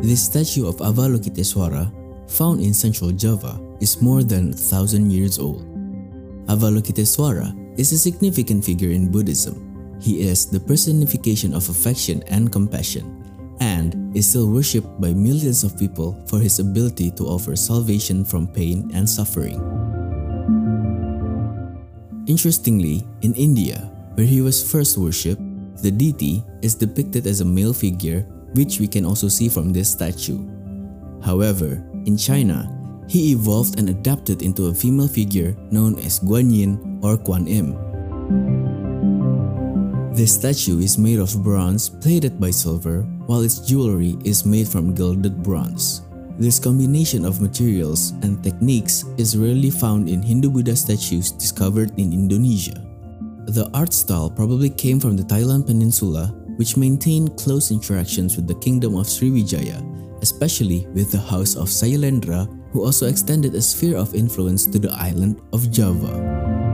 This statue of Avalokiteshvara, found in central Java, is more than a thousand years old. Avalokiteshvara is a significant figure in Buddhism. He is the personification of affection and compassion, and is still worshipped by millions of people for his ability to offer salvation from pain and suffering. Interestingly, in India, where he was first worshipped, the deity is depicted as a male figure, which we can also see from this statue. However, in China, he evolved and adapted into a female figure known as Guanyin or Kuan Im. This statue is made of bronze plated by silver, while its jewelry is made from gilded bronze. This combination of materials and techniques is rarely found in Hindu-Buddha statues discovered in Indonesia. The art style probably came from the Thailand peninsula, which maintained close interactions with the kingdom of Sriwijaya, especially with the house of Sailendra, who also extended a sphere of influence to the island of Java.